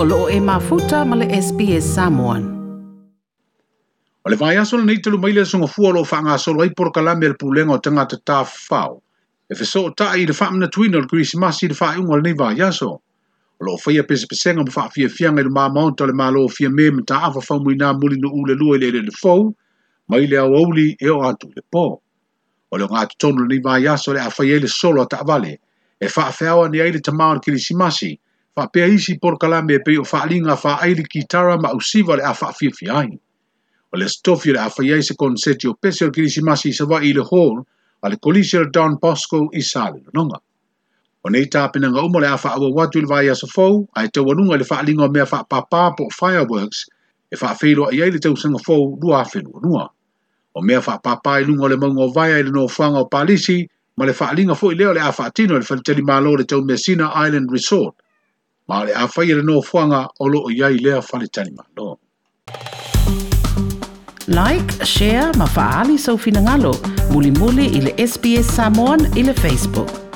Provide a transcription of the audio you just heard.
o loo e mafuta ma le SPS Samoan. O le vai aso le nei telu maile songa fua lo whanga ai por kalame le pulenga o tangata tā whao. E feso o tae i le whaamna tuina o le krisimasi i le wha iunga le nei vai aso. O loo whaia pese pesenga ma whaafia fianga i le maa maunta le maa fia me me taa awa whamu nā muli no ule lua i le le fau, mai le au auli e o atu le po. O le ngā tonu le nei vai aso le a whaia le solo a ta avale, e whaafeawa whiawa ni aile tamau le krisimasi, fa pe isi por kalame pe o fa linga fa aili ki tara ma usiva le afa fi fi ai o le stofi le afa yai se konseti o pese o kirisi masi sa wa i le hall a le kolisi Don Bosco i sale no o nei ta nga umo le afa awa watu le vai asa fau a e te wanunga le fa linga o mea fa papa po fireworks e fa feilo a iai le tau sanga fau lua afenu nua. O mea fa papa i lunga le maunga o vai le no fanga o palisi ma le fa linga fo i leo le afa atino le fa teli malo le tau Messina Island Resort. Ma le a le no fuanga o lo o iai lea fale tani ma no. Like, share, ma faali sau finangalo. Muli muli ili SBS Samoan ili Facebook.